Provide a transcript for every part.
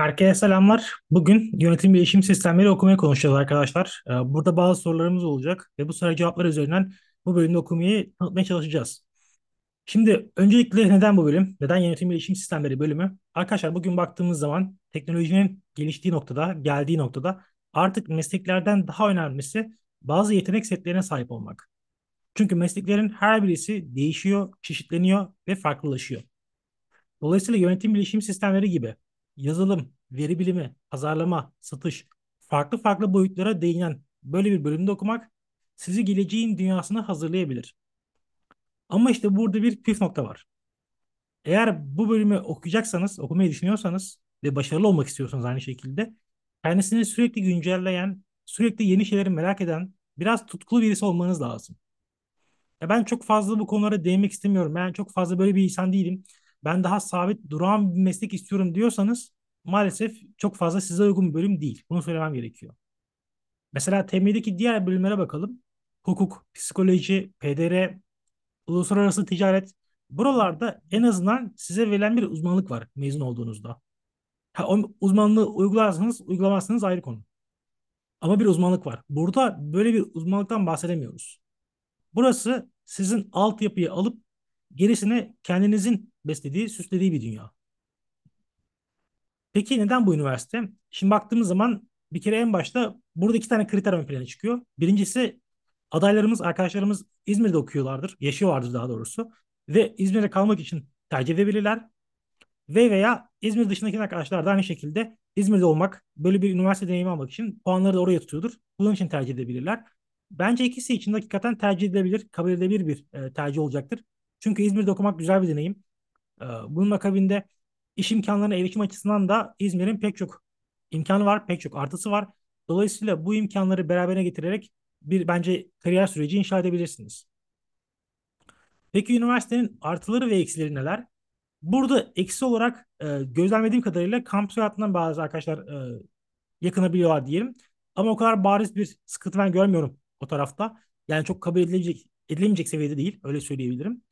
Herkese selamlar. Bugün yönetim bilişim sistemleri okumayı konuşacağız arkadaşlar. Ee, Burada bazı sorularımız olacak ve bu soru cevaplar üzerinden bu bölümde okumayı tanıtmaya çalışacağız. Şimdi öncelikle neden bu bölüm? Neden yönetim bilişim sistemleri bölümü? Arkadaşlar bugün baktığımız zaman teknolojinin geliştiği noktada, geldiği noktada artık mesleklerden daha önemlisi bazı yetenek setlerine sahip olmak. Çünkü mesleklerin her birisi değişiyor, çeşitleniyor ve farklılaşıyor. Dolayısıyla yönetim bilişim sistemleri gibi yazılım, veri bilimi, pazarlama, satış, farklı farklı boyutlara değinen böyle bir bölümde okumak sizi geleceğin dünyasına hazırlayabilir. Ama işte burada bir püf nokta var. Eğer bu bölümü okuyacaksanız, okumayı düşünüyorsanız ve başarılı olmak istiyorsanız aynı şekilde kendisini sürekli güncelleyen, sürekli yeni şeyleri merak eden, biraz tutkulu birisi olmanız lazım. Ya ben çok fazla bu konulara değinmek istemiyorum. Ben çok fazla böyle bir insan değilim. Ben daha sabit, durağan bir meslek istiyorum diyorsanız maalesef çok fazla size uygun bir bölüm değil. Bunu söylemem gerekiyor. Mesela TM'deki diğer bölümlere bakalım. Hukuk, psikoloji, PDR, uluslararası ticaret. Buralarda en azından size verilen bir uzmanlık var mezun olduğunuzda. Ha, o uzmanlığı uygularsanız uygulamazsanız ayrı konu. Ama bir uzmanlık var. Burada böyle bir uzmanlıktan bahsedemiyoruz. Burası sizin altyapıyı alıp gerisini kendinizin beslediği, süslediği bir dünya. Peki neden bu üniversite? Şimdi baktığımız zaman bir kere en başta burada iki tane kriter ön plana çıkıyor. Birincisi adaylarımız, arkadaşlarımız İzmir'de okuyorlardır, yaşıyorlardır daha doğrusu. Ve İzmir'de kalmak için tercih edebilirler. Ve veya İzmir dışındaki arkadaşlar da aynı şekilde İzmir'de olmak, böyle bir üniversite deneyimi almak için puanları da oraya tutuyordur. Bunun için tercih edebilirler. Bence ikisi için hakikaten tercih edilebilir, kabul edilebilir bir e, tercih olacaktır. Çünkü İzmir'de okumak güzel bir deneyim. E, bunun akabinde iş imkanlarına erişim açısından da İzmir'in pek çok imkanı var, pek çok artısı var. Dolayısıyla bu imkanları beraberine getirerek bir bence kariyer süreci inşa edebilirsiniz. Peki üniversitenin artıları ve eksileri neler? Burada eksi olarak e, gözlemlediğim kadarıyla kampüs hayatından bazı arkadaşlar e, yakınabiliyorlar diyelim. Ama o kadar bariz bir sıkıntı ben görmüyorum o tarafta. Yani çok kabul edilecek, edilemeyecek seviyede değil. Öyle söyleyebilirim.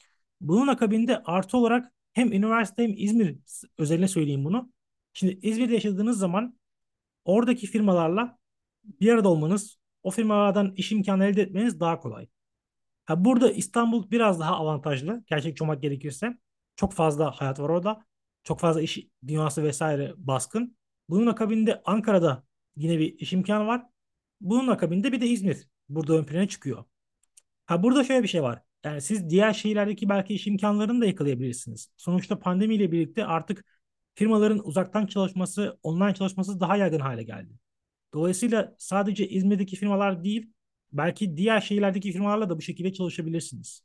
Bunun akabinde artı olarak hem üniversite hem İzmir özeline söyleyeyim bunu. Şimdi İzmir'de yaşadığınız zaman oradaki firmalarla bir arada olmanız, o firmalardan iş imkanı elde etmeniz daha kolay. Ha burada İstanbul biraz daha avantajlı. Gerçek olmak gerekirse. Çok fazla hayat var orada. Çok fazla iş dünyası vesaire baskın. Bunun akabinde Ankara'da yine bir iş imkanı var. Bunun akabinde bir de İzmir burada ön plana çıkıyor. Ha burada şöyle bir şey var. Yani siz diğer şehirlerdeki belki iş imkanlarını da yakalayabilirsiniz. Sonuçta pandemiyle birlikte artık firmaların uzaktan çalışması, online çalışması daha yaygın hale geldi. Dolayısıyla sadece İzmir'deki firmalar değil, belki diğer şehirlerdeki firmalarla da bu şekilde çalışabilirsiniz.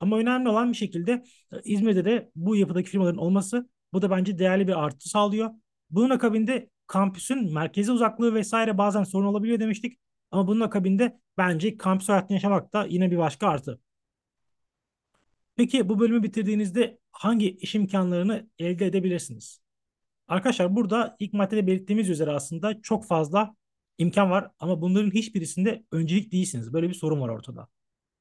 Ama önemli olan bir şekilde e, İzmir'de de bu yapıdaki firmaların olması bu da bence değerli bir artı sağlıyor. Bunun akabinde kampüsün merkeze uzaklığı vesaire bazen sorun olabiliyor demiştik. Ama bunun akabinde bence kampüs hayatını yaşamak da yine bir başka artı. Peki bu bölümü bitirdiğinizde hangi iş imkanlarını elde edebilirsiniz? Arkadaşlar burada ilk maddede belirttiğimiz üzere aslında çok fazla imkan var ama bunların hiçbirisinde öncelik değilsiniz. Böyle bir sorun var ortada.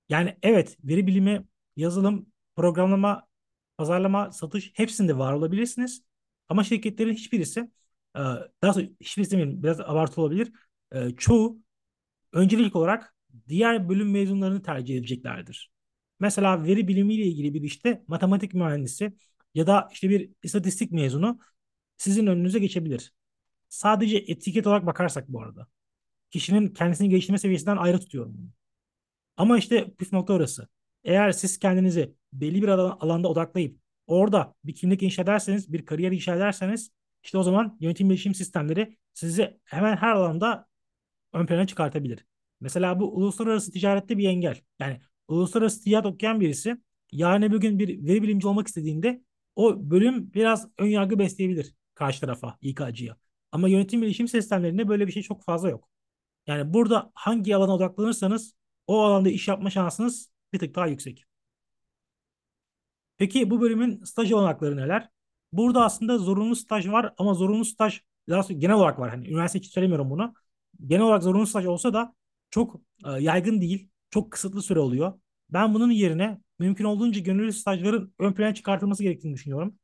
Yani evet veri bilimi, yazılım, programlama, pazarlama, satış hepsinde var olabilirsiniz. Ama şirketlerin hiçbirisi, e, daha sonra hiçbirisi demeyelim biraz abartı olabilir. E, çoğu öncelik olarak diğer bölüm mezunlarını tercih edeceklerdir. Mesela veri bilimiyle ilgili bir işte matematik mühendisi ya da işte bir istatistik mezunu sizin önünüze geçebilir. Sadece etiket olarak bakarsak bu arada. Kişinin kendisini geliştirme seviyesinden ayrı tutuyorum bunu. Ama işte püf nokta orası. Eğer siz kendinizi belli bir alanda odaklayıp orada bir kimlik inşa ederseniz, bir kariyer inşa ederseniz işte o zaman yönetim bilişim sistemleri sizi hemen her alanda ön plana çıkartabilir. Mesela bu uluslararası ticarette bir engel. Yani uluslararası ticaret okuyan birisi yarın bir gün bir veri bilimci olmak istediğinde o bölüm biraz ön yargı besleyebilir karşı tarafa, İK'cıya. Ama yönetim bilişim sistemlerinde böyle bir şey çok fazla yok. Yani burada hangi alana odaklanırsanız o alanda iş yapma şansınız bir tık daha yüksek. Peki bu bölümün staj olanakları neler? Burada aslında zorunlu staj var ama zorunlu staj daha genel olarak var. Hani üniversite için söylemiyorum bunu. Genel olarak zorunlu staj olsa da çok e, yaygın değil. Çok kısıtlı süre oluyor. Ben bunun yerine mümkün olduğunca gönüllü stajların ön plana çıkartılması gerektiğini düşünüyorum.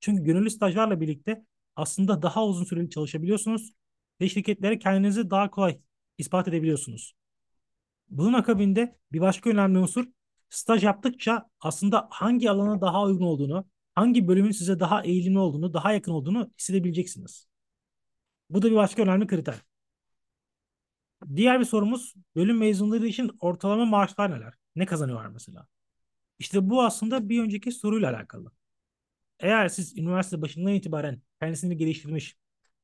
Çünkü gönüllü stajlarla birlikte aslında daha uzun süreli çalışabiliyorsunuz ve şirketlere kendinizi daha kolay ispat edebiliyorsunuz. Bunun akabinde bir başka önemli unsur staj yaptıkça aslında hangi alana daha uygun olduğunu, hangi bölümün size daha eğilimli olduğunu, daha yakın olduğunu hissedebileceksiniz. Bu da bir başka önemli kriter. Diğer bir sorumuz bölüm mezunları için ortalama maaşlar neler? Ne kazanıyorlar mesela? İşte bu aslında bir önceki soruyla alakalı. Eğer siz üniversite başından itibaren kendisini geliştirmiş,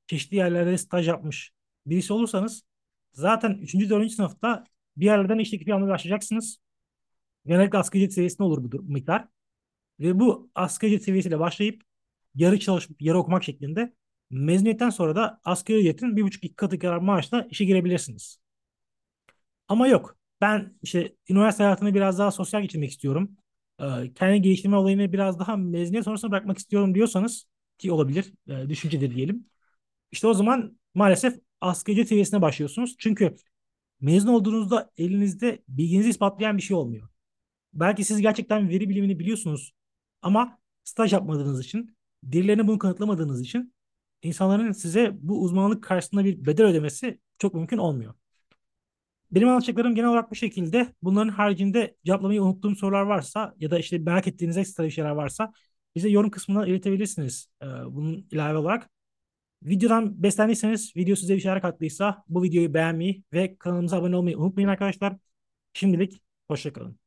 çeşitli yerlerde staj yapmış birisi olursanız zaten 3. 4. sınıfta bir yerlerden iş teklifi almaya başlayacaksınız. Genellikle asgari ücret seviyesinde olur bu miktar. Ve bu asgari ücret seviyesiyle başlayıp yarı çalışıp yarı okumak şeklinde mezuniyetten sonra da asgari ücretin bir buçuk iki katı kadar maaşla işe girebilirsiniz. Ama yok. Ben işte üniversite hayatını biraz daha sosyal geçirmek istiyorum. Ee, kendi geliştirme olayını biraz daha mezuniyet sonrasında bırakmak istiyorum diyorsanız ki olabilir, e, düşüncedir diyelim. İşte o zaman maalesef asgari ücret seviyesine başlıyorsunuz. Çünkü mezun olduğunuzda elinizde bilginizi ispatlayan bir şey olmuyor. Belki siz gerçekten veri bilimini biliyorsunuz ama staj yapmadığınız için, birilerine bunu kanıtlamadığınız için insanların size bu uzmanlık karşısında bir bedel ödemesi çok mümkün olmuyor. Benim anlatacaklarım genel olarak bu şekilde. Bunların haricinde cevaplamayı unuttuğum sorular varsa ya da işte merak ettiğiniz ekstra bir şeyler varsa bize yorum kısmına iletebilirsiniz ee, bunun ilave olarak. Videodan beslendiyseniz, video size bir şeyler kattıysa bu videoyu beğenmeyi ve kanalımıza abone olmayı unutmayın arkadaşlar. Şimdilik hoşçakalın.